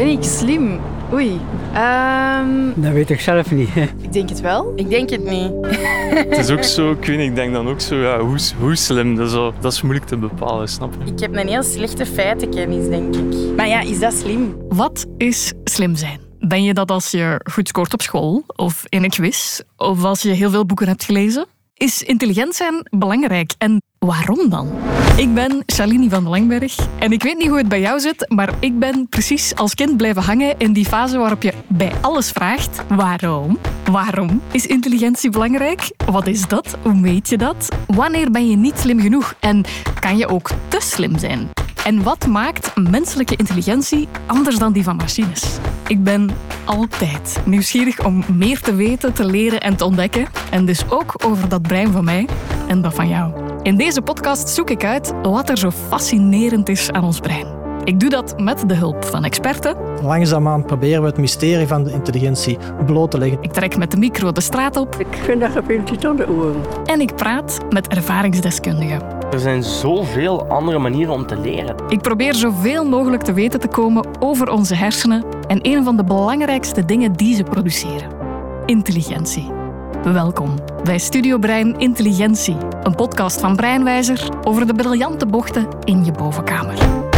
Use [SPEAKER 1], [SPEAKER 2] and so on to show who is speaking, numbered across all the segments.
[SPEAKER 1] Ben ik slim? Oei. Ehm,
[SPEAKER 2] Dat weet ik zelf niet. hè.
[SPEAKER 1] ik denk het wel.
[SPEAKER 3] Ik denk het niet.
[SPEAKER 4] Het is ook zo, ik weet niet, ik denk dan ook zo, ja, hoe, hoe slim, dat is, dat is moeilijk te bepalen, snap je?
[SPEAKER 3] Ik heb een heel slechte feitenkennis, denk ik. Maar ja, is dat slim?
[SPEAKER 5] Wat is slim zijn? Ben je dat als je goed scoort op school of in een quiz of als je heel veel boeken hebt gelezen? Is intelligent zijn belangrijk en waarom dan? Ik ben Shalini van Langberg en ik weet niet hoe het bij jou zit, maar ik ben precies als kind blijven hangen in die fase waarop je bij alles vraagt waarom? Waarom is intelligentie belangrijk? Wat is dat? Hoe meet je dat? Wanneer ben je niet slim genoeg en kan je ook te slim zijn? En wat maakt menselijke intelligentie anders dan die van machines? Ik ben altijd nieuwsgierig om meer te weten, te leren en te ontdekken. En dus ook over dat brein van mij en dat van jou. In deze podcast zoek ik uit wat er zo fascinerend is aan ons brein. Ik doe dat met de hulp van experten.
[SPEAKER 6] Langzaamaan proberen we het mysterie van de intelligentie bloot te leggen.
[SPEAKER 5] Ik trek met de micro de straat op
[SPEAKER 7] Ik vind dat je aan de oren.
[SPEAKER 5] en ik praat met ervaringsdeskundigen.
[SPEAKER 8] Er zijn zoveel andere manieren om te leren.
[SPEAKER 5] Ik probeer zoveel mogelijk te weten te komen over onze hersenen en een van de belangrijkste dingen die ze produceren: intelligentie. Welkom bij Studio Brein Intelligentie, een podcast van Breinwijzer over de briljante bochten in je bovenkamer.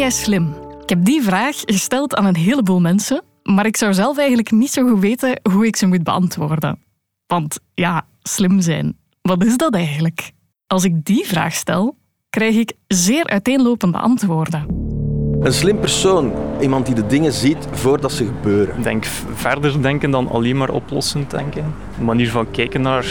[SPEAKER 5] Jij slim? Ik heb die vraag gesteld aan een heleboel mensen, maar ik zou zelf eigenlijk niet zo goed weten hoe ik ze moet beantwoorden. Want ja, slim zijn, wat is dat eigenlijk? Als ik die vraag stel, krijg ik zeer uiteenlopende antwoorden.
[SPEAKER 9] Een slim persoon, iemand die de dingen ziet voordat ze gebeuren.
[SPEAKER 4] Ik denk verder denken dan alleen maar oplossend denken. Een manier van kijken naar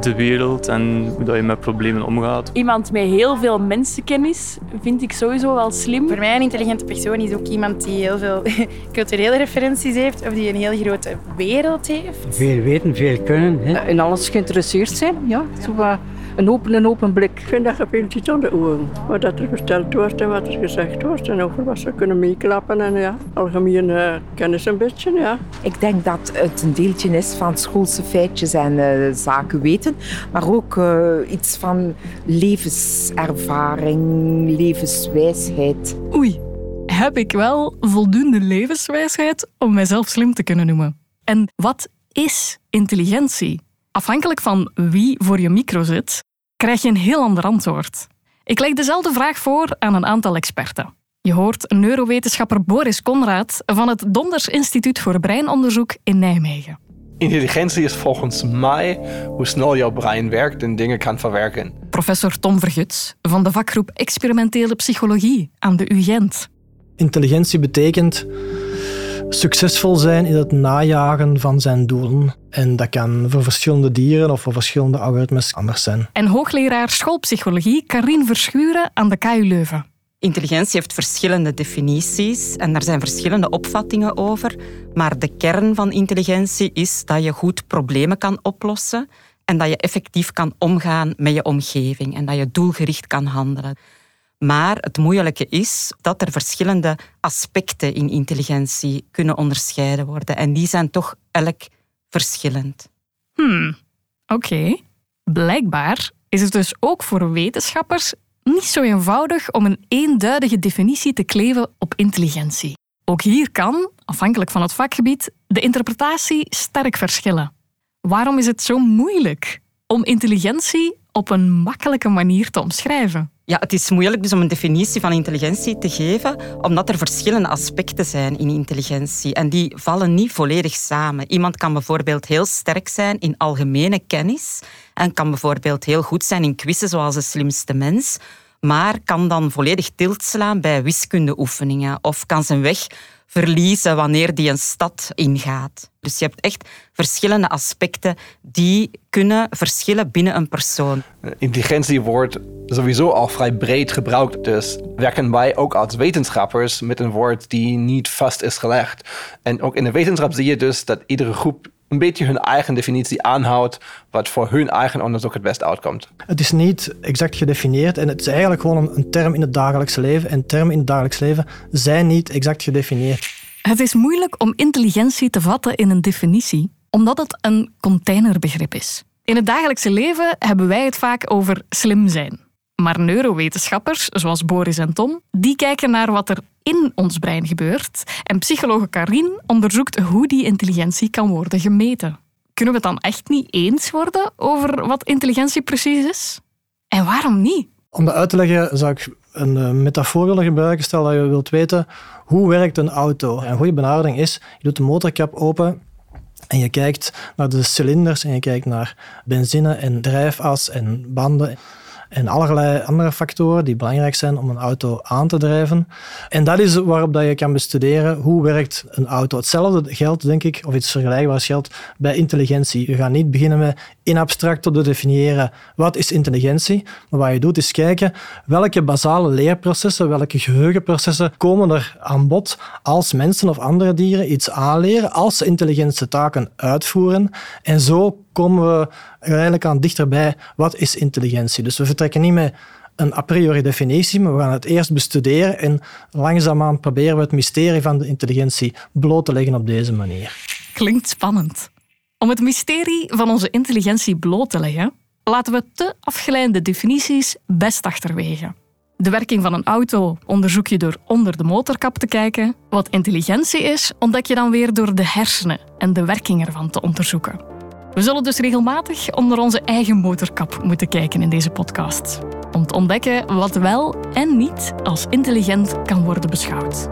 [SPEAKER 4] de wereld en hoe dat je met problemen omgaat.
[SPEAKER 1] Iemand met heel veel mensenkennis vind ik sowieso wel slim.
[SPEAKER 3] Voor mij een intelligente persoon is ook iemand die heel veel culturele referenties heeft of die een heel grote wereld heeft.
[SPEAKER 2] Veel weten, veel kunnen. Hè.
[SPEAKER 7] In alles geïnteresseerd zijn, ja. Zo wat een open en open blik. Ik vind dat je veel te aan de oren. Wat dat er verteld wordt en wat er gezegd wordt en over wat ze kunnen meeklappen en ja, algemeen eh, kennis een beetje, ja.
[SPEAKER 10] Ik denk dat het een deeltje is van schoolse feitjes en eh, zaken weten, maar ook eh, iets van levenservaring, levenswijsheid.
[SPEAKER 5] Oei, heb ik wel voldoende levenswijsheid om mijzelf slim te kunnen noemen? En wat is intelligentie? Afhankelijk van wie voor je micro zit, krijg je een heel ander antwoord. Ik leg dezelfde vraag voor aan een aantal experten. Je hoort neurowetenschapper Boris Conrad van het Donders Instituut voor Breinonderzoek in Nijmegen.
[SPEAKER 11] Intelligentie is volgens mij hoe snel jouw brein werkt en dingen kan verwerken.
[SPEAKER 5] Professor Tom Verguts van de vakgroep Experimentele Psychologie aan de UGent.
[SPEAKER 6] Intelligentie betekent succesvol zijn in het najagen van zijn doelen. En dat kan voor verschillende dieren of voor verschillende algoritmes anders zijn.
[SPEAKER 5] En hoogleraar schoolpsychologie Karine Verschuren aan de KU Leuven.
[SPEAKER 12] Intelligentie heeft verschillende definities en daar zijn verschillende opvattingen over. Maar de kern van intelligentie is dat je goed problemen kan oplossen en dat je effectief kan omgaan met je omgeving en dat je doelgericht kan handelen. Maar het moeilijke is dat er verschillende aspecten in intelligentie kunnen onderscheiden worden en die zijn toch elk verschillend.
[SPEAKER 5] Hmm, oké. Blijkbaar is het dus ook voor wetenschappers niet zo eenvoudig om een eenduidige definitie te kleven op intelligentie. Ook hier kan, afhankelijk van het vakgebied, de interpretatie sterk verschillen. Waarom is het zo moeilijk om intelligentie op een makkelijke manier te omschrijven?
[SPEAKER 12] Ja, het is moeilijk dus om een definitie van intelligentie te geven, omdat er verschillende aspecten zijn in intelligentie en die vallen niet volledig samen. Iemand kan bijvoorbeeld heel sterk zijn in algemene kennis en kan bijvoorbeeld heel goed zijn in quizzen zoals de slimste mens, maar kan dan volledig tilt slaan bij wiskundeoefeningen of kan zijn weg verliezen wanneer die een stad ingaat. Dus je hebt echt verschillende aspecten die kunnen verschillen binnen een persoon.
[SPEAKER 11] Intelligentie wordt sowieso al vrij breed gebruikt, dus werken wij ook als wetenschappers met een woord die niet vast is gelegd. En ook in de wetenschap zie je dus dat iedere groep een beetje hun eigen definitie aanhoudt, wat voor hun eigen onderzoek het best uitkomt.
[SPEAKER 6] Het is niet exact gedefinieerd en het is eigenlijk gewoon een, een term in het dagelijks leven. En termen in het dagelijks leven zijn niet exact gedefinieerd.
[SPEAKER 5] Het is moeilijk om intelligentie te vatten in een definitie, omdat het een containerbegrip is. In het dagelijkse leven hebben wij het vaak over slim zijn. Maar neurowetenschappers, zoals Boris en Tom, die kijken naar wat er in ons brein gebeurt. En psychologe Karin onderzoekt hoe die intelligentie kan worden gemeten. Kunnen we het dan echt niet eens worden over wat intelligentie precies is? En waarom niet?
[SPEAKER 6] Om dat uit te leggen zou ik een eh, metafoor willen gebruiken. Stel dat je wilt weten hoe werkt een auto. Een goede benadering is, je doet de motorkap open en je kijkt naar de cilinders en je kijkt naar benzine en drijfas en banden en allerlei andere factoren die belangrijk zijn om een auto aan te drijven. En dat is waarop dat je kan bestuderen hoe werkt een auto. Hetzelfde geldt, denk ik, of iets vergelijkbaars geldt bij intelligentie. Je gaat niet beginnen met in abstracto te definiëren wat is intelligentie, maar wat je doet is kijken welke basale leerprocessen, welke geheugenprocessen komen er aan bod als mensen of andere dieren iets aanleren, als ze intelligente taken uitvoeren. En zo komen we eigenlijk aan dichterbij wat is intelligentie. Dus we vertrekken niet met een a priori definitie, maar we gaan het eerst bestuderen en langzaamaan proberen we het mysterie van de intelligentie bloot te leggen op deze manier.
[SPEAKER 5] Klinkt spannend. Om het mysterie van onze intelligentie bloot te leggen, laten we te afgeleide definities best achterwege. De werking van een auto onderzoek je door onder de motorkap te kijken. Wat intelligentie is, ontdek je dan weer door de hersenen en de werking ervan te onderzoeken. We zullen dus regelmatig onder onze eigen motorkap moeten kijken in deze podcast. Om te ontdekken wat wel en niet als intelligent kan worden beschouwd.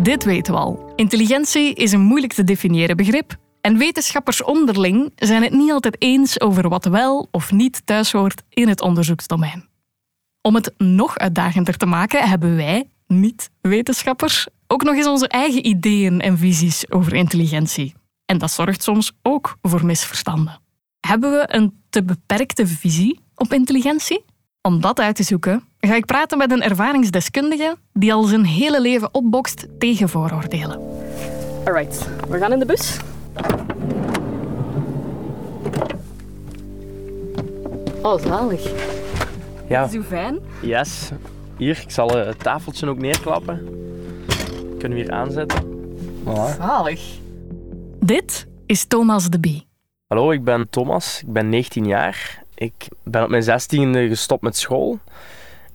[SPEAKER 5] Dit weten we al. Intelligentie is een moeilijk te definiëren begrip en wetenschappers onderling zijn het niet altijd eens over wat wel of niet thuis hoort in het onderzoeksdomein. Om het nog uitdagender te maken, hebben wij, niet-wetenschappers, ook nog eens onze eigen ideeën en visies over intelligentie. En dat zorgt soms ook voor misverstanden. Hebben we een te beperkte visie op intelligentie? Om dat uit te zoeken, ga ik praten met een ervaringsdeskundige die al zijn hele leven opbokst tegen vooroordelen.
[SPEAKER 1] Alright, we gaan in de bus. Oh, zalig.
[SPEAKER 8] Ja.
[SPEAKER 1] Is uw fijn?
[SPEAKER 8] Yes. Hier, ik zal eh, het tafeltje ook neerklappen. Kunnen we hier aanzetten. Voilà.
[SPEAKER 1] Zalig.
[SPEAKER 5] Dit is Thomas de Bie.
[SPEAKER 8] Hallo, ik ben Thomas. Ik ben 19 jaar. Ik ben op mijn 16e gestopt met school.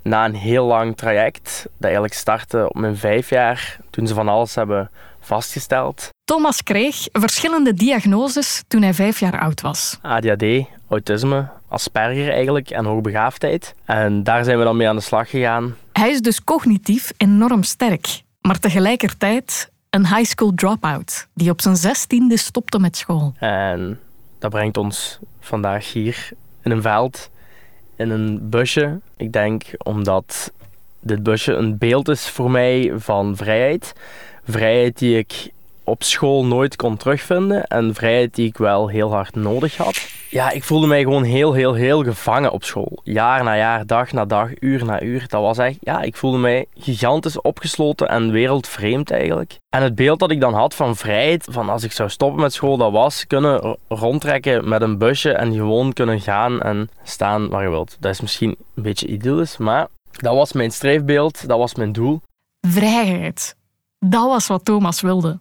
[SPEAKER 8] Na een heel lang traject, dat eigenlijk startte op mijn vijf jaar, toen ze van alles hebben vastgesteld.
[SPEAKER 5] Thomas kreeg verschillende diagnoses toen hij vijf jaar oud was.
[SPEAKER 8] ADHD, autisme, Asperger eigenlijk en hoogbegaafdheid. En daar zijn we dan mee aan de slag gegaan.
[SPEAKER 5] Hij is dus cognitief enorm sterk, maar tegelijkertijd een high school dropout die op zijn zestiende stopte met school.
[SPEAKER 8] En dat brengt ons vandaag hier in een veld, in een busje. Ik denk omdat dit busje een beeld is voor mij van vrijheid. Vrijheid die ik op school nooit kon terugvinden en vrijheid die ik wel heel hard nodig had. Ja, ik voelde mij gewoon heel, heel, heel gevangen op school. Jaar na jaar, dag na dag, uur na uur. Dat was echt, ja, ik voelde mij gigantisch opgesloten en wereldvreemd eigenlijk. En het beeld dat ik dan had van vrijheid, van als ik zou stoppen met school, dat was kunnen rondtrekken met een busje en gewoon kunnen gaan en staan waar je wilt. Dat is misschien een beetje idyllisch, maar dat was mijn streefbeeld, dat was mijn doel.
[SPEAKER 5] Vrijheid. Dat was wat Thomas wilde.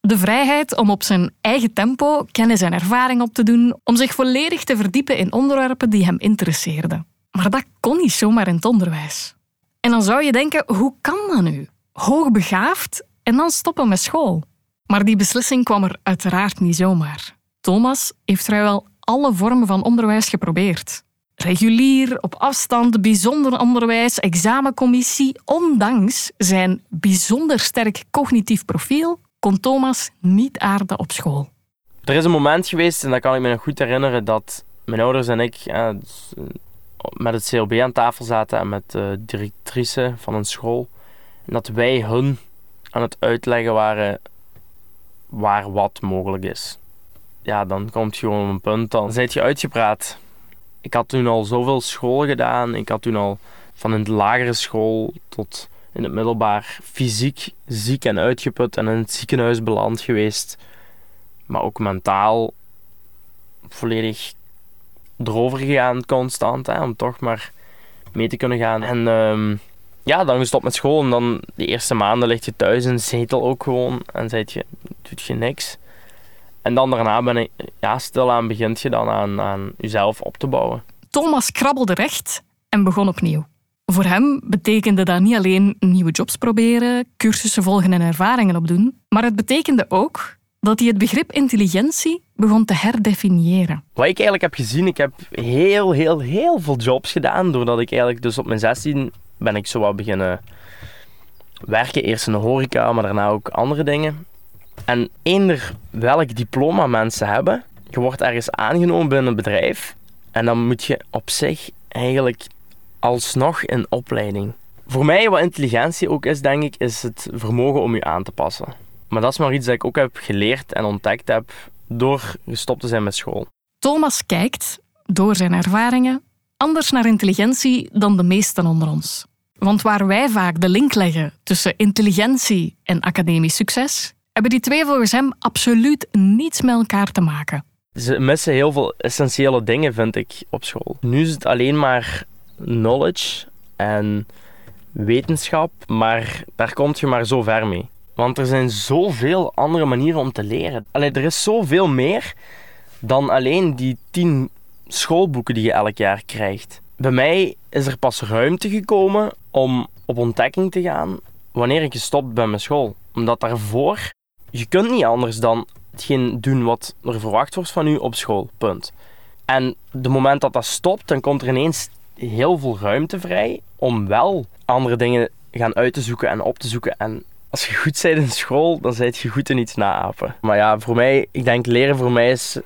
[SPEAKER 5] De vrijheid om op zijn eigen tempo kennis en ervaring op te doen, om zich volledig te verdiepen in onderwerpen die hem interesseerden. Maar dat kon niet zomaar in het onderwijs. En dan zou je denken, hoe kan dat nu? Hoogbegaafd en dan stoppen met school. Maar die beslissing kwam er uiteraard niet zomaar. Thomas heeft vrijwel alle vormen van onderwijs geprobeerd. Regulier, op afstand, bijzonder onderwijs, examencommissie. Ondanks zijn bijzonder sterk cognitief profiel kon Thomas niet aarden op school.
[SPEAKER 8] Er is een moment geweest, en dat kan ik me nog goed herinneren, dat mijn ouders en ik ja, met het CLB aan tafel zaten en met de directrice van een school. En dat wij hun aan het uitleggen waren waar wat mogelijk is. Ja, dan komt je gewoon op een punt, dan zijt je uitgepraat. Ik had toen al zoveel school gedaan. Ik had toen al van de lagere school tot in het middelbaar fysiek ziek en uitgeput en in het ziekenhuis beland geweest. Maar ook mentaal volledig erover gegaan constant, hè, om toch maar mee te kunnen gaan. En ehm, ja, dan gestopt met school en dan de eerste maanden ligt je thuis in zetel ook gewoon en zeg je, doet je niks. En dan daarna ben ik, ja, stilaan begint je dan aan, aan jezelf op te bouwen.
[SPEAKER 5] Thomas krabbelde recht en begon opnieuw. Voor hem betekende dat niet alleen nieuwe jobs proberen, cursussen volgen en ervaringen opdoen, maar het betekende ook dat hij het begrip intelligentie begon te herdefiniëren.
[SPEAKER 8] Wat ik eigenlijk heb gezien, ik heb heel, heel, heel veel jobs gedaan, doordat ik eigenlijk dus op mijn 16 ben ik zo wat beginnen werken. Eerst in de horeca, maar daarna ook andere dingen. En eender welk diploma mensen hebben, je wordt ergens aangenomen binnen een bedrijf en dan moet je op zich eigenlijk alsnog een opleiding. Voor mij, wat intelligentie ook is, denk ik, is het vermogen om je aan te passen. Maar dat is maar iets dat ik ook heb geleerd en ontdekt heb door gestopt te zijn met school.
[SPEAKER 5] Thomas kijkt, door zijn ervaringen, anders naar intelligentie dan de meesten onder ons. Want waar wij vaak de link leggen tussen intelligentie en academisch succes, hebben die twee volgens hem absoluut niets met elkaar te maken.
[SPEAKER 8] Ze missen heel veel essentiële dingen, vind ik, op school. Nu is het alleen maar knowledge en wetenschap, maar daar kom je maar zo ver mee. Want er zijn zoveel andere manieren om te leren. Allee, er is zoveel meer dan alleen die tien schoolboeken die je elk jaar krijgt. Bij mij is er pas ruimte gekomen om op ontdekking te gaan wanneer ik gestopt ben met school. Omdat daarvoor, je kunt niet anders dan hetgeen doen wat er verwacht wordt van u op school. Punt. En de moment dat dat stopt, dan komt er ineens heel veel ruimte vrij om wel andere dingen gaan uit te zoeken en op te zoeken. En als je goed bent in school, dan zijt je goed in iets naapen. Maar ja, voor mij, ik denk leren voor mij is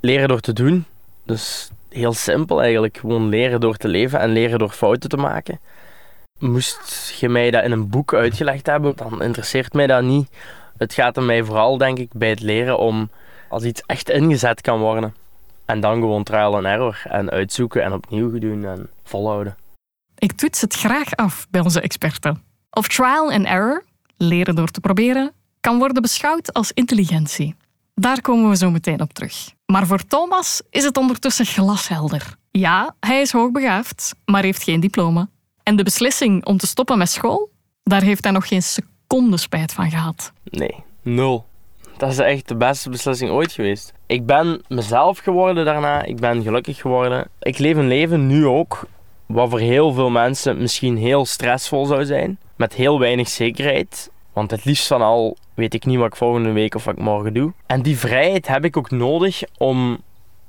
[SPEAKER 8] leren door te doen. Dus heel simpel eigenlijk. Gewoon leren door te leven en leren door fouten te maken. Moest je mij dat in een boek uitgelegd hebben, dan interesseert mij dat niet. Het gaat er mij vooral, denk ik, bij het leren om als iets echt ingezet kan worden. En dan gewoon trial and error en uitzoeken en opnieuw doen en volhouden.
[SPEAKER 5] Ik toets het graag af bij onze experten. Of trial and error, leren door te proberen, kan worden beschouwd als intelligentie. Daar komen we zo meteen op terug. Maar voor Thomas is het ondertussen glashelder. Ja, hij is hoogbegaafd, maar heeft geen diploma. En de beslissing om te stoppen met school, daar heeft hij nog geen seconde spijt van gehad.
[SPEAKER 8] Nee, nul. Dat is echt de beste beslissing ooit geweest. Ik ben mezelf geworden daarna. Ik ben gelukkig geworden. Ik leef een leven nu ook wat voor heel veel mensen misschien heel stressvol zou zijn. Met heel weinig zekerheid. Want het liefst van al weet ik niet wat ik volgende week of wat ik morgen doe. En die vrijheid heb ik ook nodig om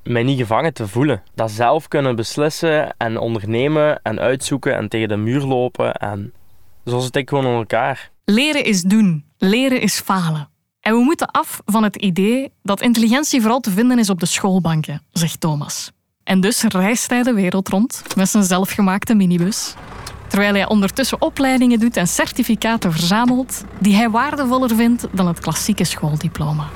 [SPEAKER 8] mij niet gevangen te voelen. Dat zelf kunnen beslissen en ondernemen en uitzoeken en tegen de muur lopen. En zo zit ik gewoon in elkaar.
[SPEAKER 5] Leren is doen. Leren is falen. En we moeten af van het idee dat intelligentie vooral te vinden is op de schoolbanken, zegt Thomas. En dus reist hij de wereld rond met zijn zelfgemaakte minibus. Terwijl hij ondertussen opleidingen doet en certificaten verzamelt die hij waardevoller vindt dan het klassieke schooldiploma.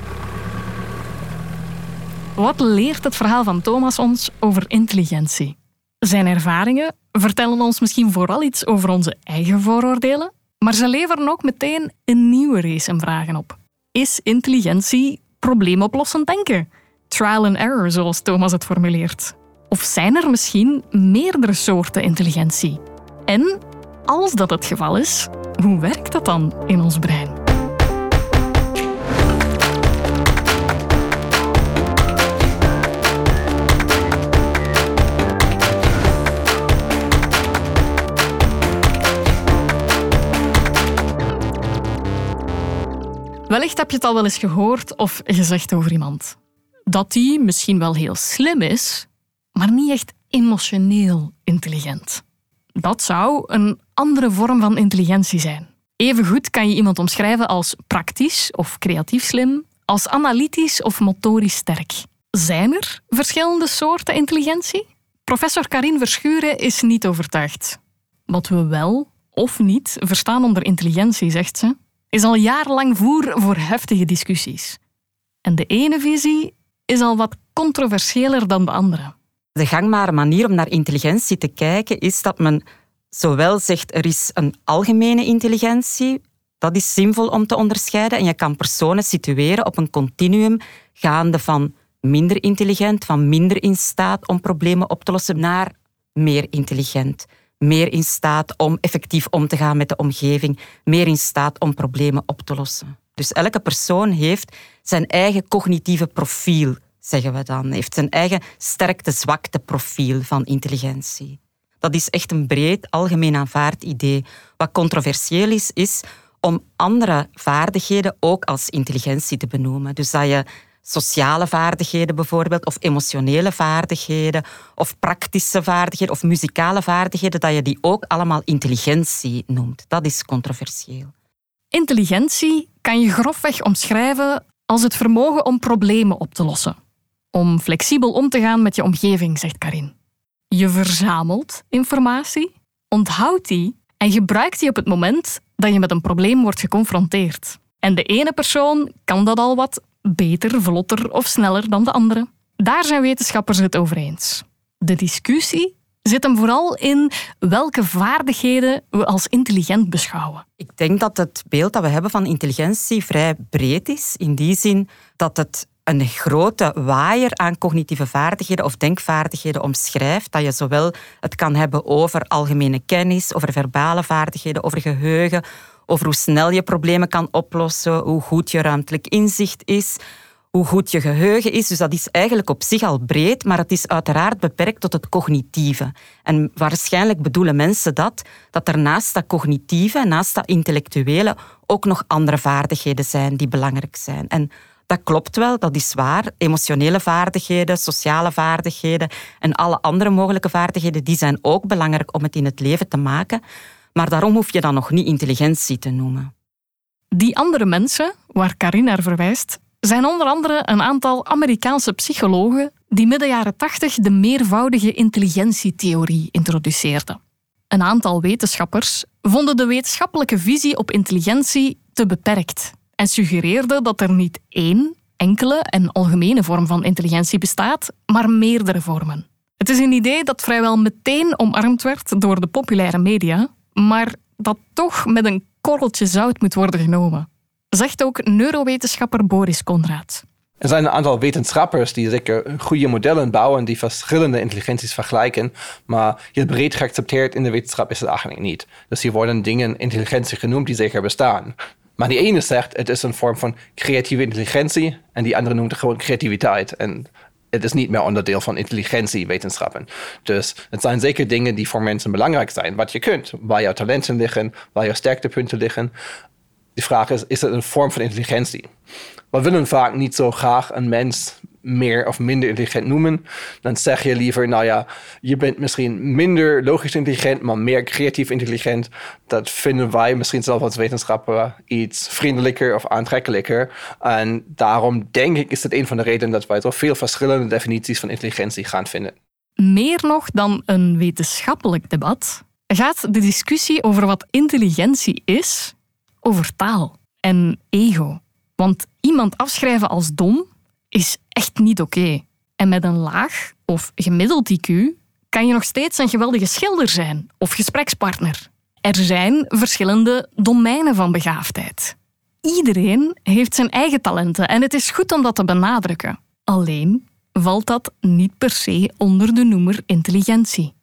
[SPEAKER 5] Wat leert het verhaal van Thomas ons over intelligentie? Zijn ervaringen vertellen ons misschien vooral iets over onze eigen vooroordelen, maar ze leveren ook meteen een nieuwe race en vragen op. Is intelligentie probleemoplossend denken? Trial and error, zoals Thomas het formuleert. Of zijn er misschien meerdere soorten intelligentie? En als dat het geval is, hoe werkt dat dan in ons brein? Wellicht heb je het al wel eens gehoord of gezegd over iemand. Dat die misschien wel heel slim is, maar niet echt emotioneel intelligent. Dat zou een andere vorm van intelligentie zijn. Evengoed kan je iemand omschrijven als praktisch of creatief slim, als analytisch of motorisch sterk. Zijn er verschillende soorten intelligentie? Professor Karin Verschuren is niet overtuigd. Wat we wel of niet verstaan onder intelligentie, zegt ze, is al jarenlang voer voor heftige discussies. En de ene visie is al wat controversiëler dan de andere.
[SPEAKER 12] De gangbare manier om naar intelligentie te kijken is dat men zowel zegt er is een algemene intelligentie, dat is zinvol om te onderscheiden. En je kan personen situeren op een continuum gaande van minder intelligent, van minder in staat om problemen op te lossen, naar meer intelligent. Meer in staat om effectief om te gaan met de omgeving, meer in staat om problemen op te lossen. Dus elke persoon heeft zijn eigen cognitieve profiel, zeggen we dan. Heeft zijn eigen sterkte-zwakte profiel van intelligentie. Dat is echt een breed, algemeen aanvaard idee. Wat controversieel is, is om andere vaardigheden ook als intelligentie te benoemen. Dus dat je sociale vaardigheden bijvoorbeeld, of emotionele vaardigheden, of praktische vaardigheden, of muzikale vaardigheden, dat je die ook allemaal intelligentie noemt. Dat is controversieel.
[SPEAKER 5] Intelligentie kan je grofweg omschrijven als het vermogen om problemen op te lossen. Om flexibel om te gaan met je omgeving, zegt Karin. Je verzamelt informatie, onthoudt die en gebruikt die op het moment dat je met een probleem wordt geconfronteerd. En de ene persoon kan dat al wat beter, vlotter of sneller dan de andere. Daar zijn wetenschappers het over eens. De discussie zit hem vooral in welke vaardigheden we als intelligent beschouwen.
[SPEAKER 12] Ik denk dat het beeld dat we hebben van intelligentie vrij breed is, in die zin dat het een grote waaier aan cognitieve vaardigheden of denkvaardigheden omschrijft. Dat je zowel het kan hebben over algemene kennis, over verbale vaardigheden, over geheugen, over hoe snel je problemen kan oplossen, hoe goed je ruimtelijk inzicht is, hoe goed je geheugen is. Dus dat is eigenlijk op zich al breed, maar het is uiteraard beperkt tot het cognitieve. En waarschijnlijk bedoelen mensen dat, dat er naast dat cognitieve, naast dat intellectuele, ook nog andere vaardigheden zijn die belangrijk zijn. En dat klopt wel, dat is waar. Emotionele vaardigheden, sociale vaardigheden en alle andere mogelijke vaardigheden, die zijn ook belangrijk om het in het leven te maken. Maar daarom hoef je dat nog niet intelligentie te noemen.
[SPEAKER 5] Die andere mensen, waar Karin naar verwijst, zijn onder andere een aantal Amerikaanse psychologen die midden jaren 80 de meervoudige intelligentietheorie introduceerden. Een aantal wetenschappers vonden de wetenschappelijke visie op intelligentie te beperkt en suggereerden dat er niet één enkele en algemene vorm van intelligentie bestaat, maar meerdere vormen. Het is een idee dat vrijwel meteen omarmd werd door de populaire media, maar dat toch met een korreltje zout moet worden genomen. Zegt ook neurowetenschapper Boris Konrad.
[SPEAKER 11] Er zijn een aantal wetenschappers die zeker goede modellen bouwen die verschillende intelligenties vergelijken, maar heel breed geaccepteerd in de wetenschap is het eigenlijk niet. Dus hier worden dingen intelligentie genoemd die zeker bestaan. Maar die ene zegt het is een vorm van creatieve intelligentie en die andere noemt het gewoon creativiteit. En het is niet meer onderdeel van intelligentiewetenschappen. Dus het zijn zeker dingen die voor mensen belangrijk zijn. Wat je kunt, waar jouw talenten liggen, waar jouw sterktepunten liggen. De vraag is, is het een vorm van intelligentie? We willen vaak niet zo graag een mens meer of minder intelligent noemen. Dan zeg je liever, nou ja, je bent misschien minder logisch intelligent, maar meer creatief intelligent. Dat vinden wij misschien zelf als wetenschapper iets vriendelijker of aantrekkelijker. En daarom denk ik is het een van de redenen dat wij toch veel verschillende definities van intelligentie gaan vinden.
[SPEAKER 5] Meer nog dan een wetenschappelijk debat gaat de discussie over wat intelligentie is over taal en ego. Want iemand afschrijven als dom is echt niet oké. En met een laag of gemiddeld IQ kan je nog steeds een geweldige schilder zijn of gesprekspartner. Er zijn verschillende domeinen van begaafdheid. Iedereen heeft zijn eigen talenten en het is goed om dat te benadrukken. Alleen valt dat niet per se onder de noemer intelligentie.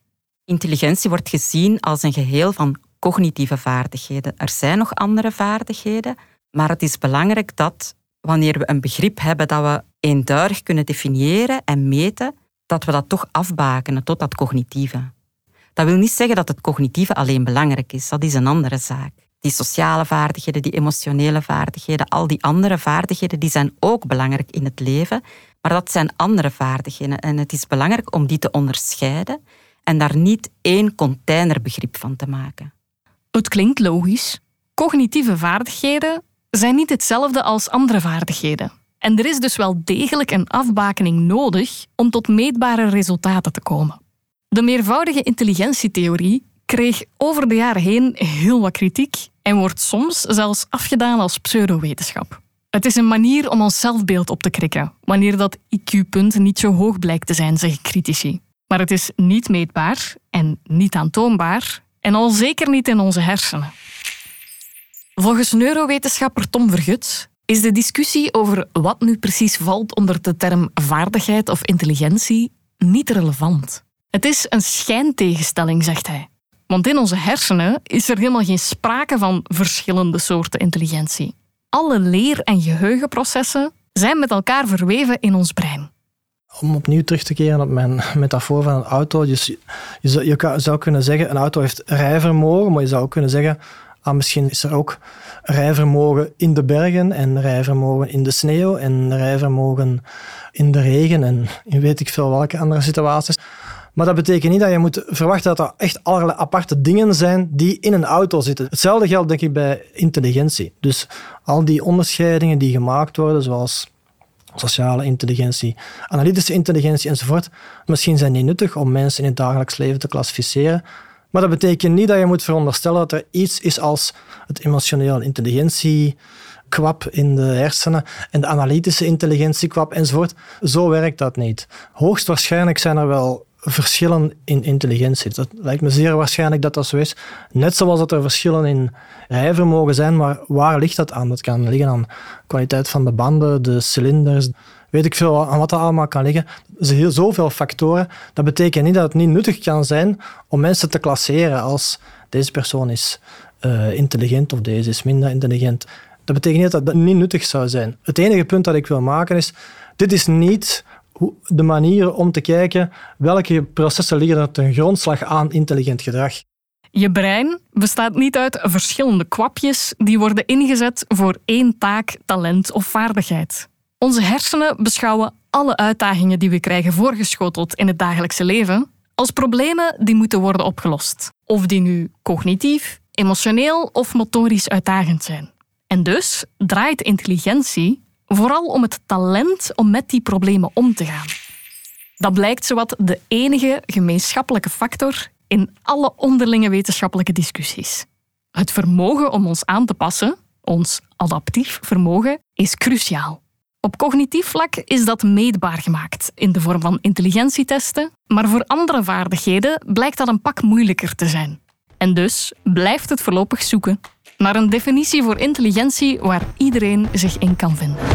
[SPEAKER 12] Intelligentie wordt gezien als een geheel van cognitieve vaardigheden. Er zijn nog andere vaardigheden, maar het is belangrijk dat wanneer we een begrip hebben dat we eenduidig kunnen definiëren en meten, dat we dat toch afbakenen tot dat cognitieve. Dat wil niet zeggen dat het cognitieve alleen belangrijk is, dat is een andere zaak. Die sociale vaardigheden, die emotionele vaardigheden, al die andere vaardigheden, die zijn ook belangrijk in het leven, maar dat zijn andere vaardigheden. En het is belangrijk om die te onderscheiden en daar niet één containerbegrip van te maken.
[SPEAKER 5] Het klinkt logisch. Cognitieve vaardigheden zijn niet hetzelfde als andere vaardigheden. En er is dus wel degelijk een afbakening nodig om tot meetbare resultaten te komen. De meervoudige intelligentietheorie kreeg over de jaren heen heel wat kritiek en wordt soms zelfs afgedaan als pseudowetenschap. Het is een manier om ons zelfbeeld op te krikken, wanneer dat IQ-punt niet zo hoog blijkt te zijn, zeggen critici. Maar het is niet meetbaar en niet aantoonbaar En al zeker niet in onze hersenen. Volgens neurowetenschapper Tom Vergut is de discussie over wat nu precies valt onder de term vaardigheid of intelligentie niet relevant. Het is een schijntegenstelling, zegt hij. Want in onze hersenen is er helemaal geen sprake van verschillende soorten intelligentie. Alle leer- en geheugenprocessen zijn met elkaar verweven in ons brein.
[SPEAKER 6] Om opnieuw terug te keren op mijn metafoor van een auto. Dus je, zou, je zou kunnen zeggen, een auto heeft rijvermogen, maar je zou ook kunnen zeggen, ah, misschien is er ook rijvermogen in de bergen en rijvermogen in de sneeuw en rijvermogen in de regen en in weet ik veel welke andere situaties. Maar dat betekent niet dat je moet verwachten dat er echt allerlei aparte dingen zijn die in een auto zitten. Hetzelfde geldt denk ik bij intelligentie. Dus al die onderscheidingen die gemaakt worden, zoals sociale intelligentie, analytische intelligentie enzovoort, misschien zijn die nuttig om mensen in het dagelijks leven te klassificeren. Maar dat betekent niet dat je moet veronderstellen dat er iets is als het emotionele intelligentie, kwap in de hersenen en de analytische intelligentie kwap enzovoort. Zo werkt dat niet. Hoogstwaarschijnlijk zijn er wel verschillen in intelligentie. Dat lijkt me zeer waarschijnlijk dat dat zo is. Net zoals dat er verschillen in rijvermogen zijn, maar waar ligt dat aan? Dat kan liggen aan de kwaliteit van de banden, de cilinders, weet ik veel aan wat dat allemaal kan liggen. Er zijn heel zoveel factoren. Dat betekent niet dat het niet nuttig kan zijn om mensen te klasseren als deze persoon is uh, intelligent of deze is minder intelligent. Dat betekent niet dat dat niet nuttig zou zijn. Het enige punt dat ik wil maken is, dit is niet de manier om te kijken welke processen liggen er ten grondslag aan intelligent gedrag.
[SPEAKER 5] Je brein bestaat niet uit verschillende kwapjes die worden ingezet voor één taak, talent of vaardigheid. Onze hersenen beschouwen alle uitdagingen die we krijgen voorgeschoteld in het dagelijkse leven als problemen die moeten worden opgelost. Of die nu cognitief, emotioneel of motorisch uitdagend zijn. En dus draait intelligentie vooral om het talent om met die problemen om te gaan. Dat blijkt zowat de enige gemeenschappelijke factor in alle onderlinge wetenschappelijke discussies. Het vermogen om ons aan te passen, ons adaptief vermogen, is cruciaal. Op cognitief vlak is dat meetbaar gemaakt in de vorm van intelligentietesten, maar voor andere vaardigheden blijkt dat een pak moeilijker te zijn. En dus blijft het voorlopig zoeken naar een definitie voor intelligentie waar iedereen zich in kan vinden.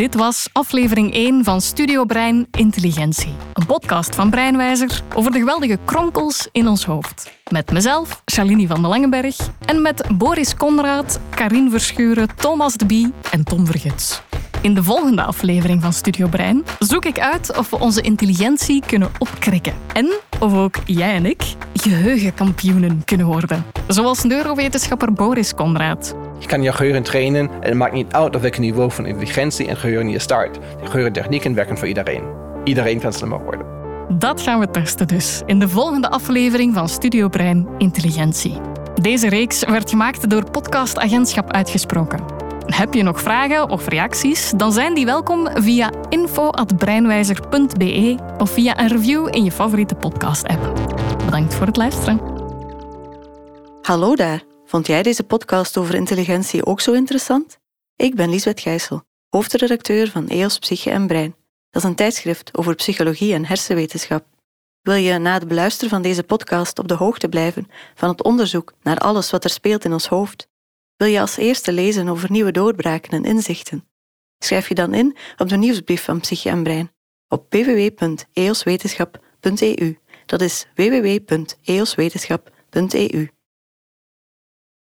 [SPEAKER 5] Dit was aflevering 1 van Studio Brein Intelligentie. Een podcast van Breinwijzer over de geweldige kronkels in ons hoofd. Met mezelf, Shalini van den Langenberg. En met Boris Conrad, Karin Verschuren, Thomas de Bie en Tom Vergets. In de volgende aflevering van Studio Brein zoek ik uit of we onze intelligentie kunnen opkrikken. En of ook jij en ik geheugenkampioenen kunnen worden. Zoals neurowetenschapper Boris Conrad.
[SPEAKER 11] Je kan je geheugen trainen en het maakt niet uit op welk niveau van intelligentie en geheugen je start. De geheugentechnieken werken voor iedereen. Iedereen kan slimmer worden.
[SPEAKER 5] Dat gaan we testen dus in de volgende aflevering van Studio Brein Intelligentie. Deze reeks werd gemaakt door Podcast Agentschap Uitgesproken. Heb je nog vragen of reacties? Dan zijn die welkom via info.breinwijzer.be of via een review in je favoriete podcast-app. Bedankt voor het luisteren.
[SPEAKER 13] Hallo daar. Vond jij deze podcast over intelligentie ook zo interessant? Ik ben Liesbeth Gijssel, hoofdredacteur van EOS Psyche en Brein. Dat is een tijdschrift over psychologie en hersenwetenschap. Wil je na het beluisteren van deze podcast op de hoogte blijven van het onderzoek naar alles wat er speelt in ons hoofd? Wil je als eerste lezen over nieuwe doorbraken en inzichten? Schrijf je dan in op de nieuwsbrief van Psyche en Brein op www.eoswetenschap.eu. Dat is www.eoswetenschap.eu.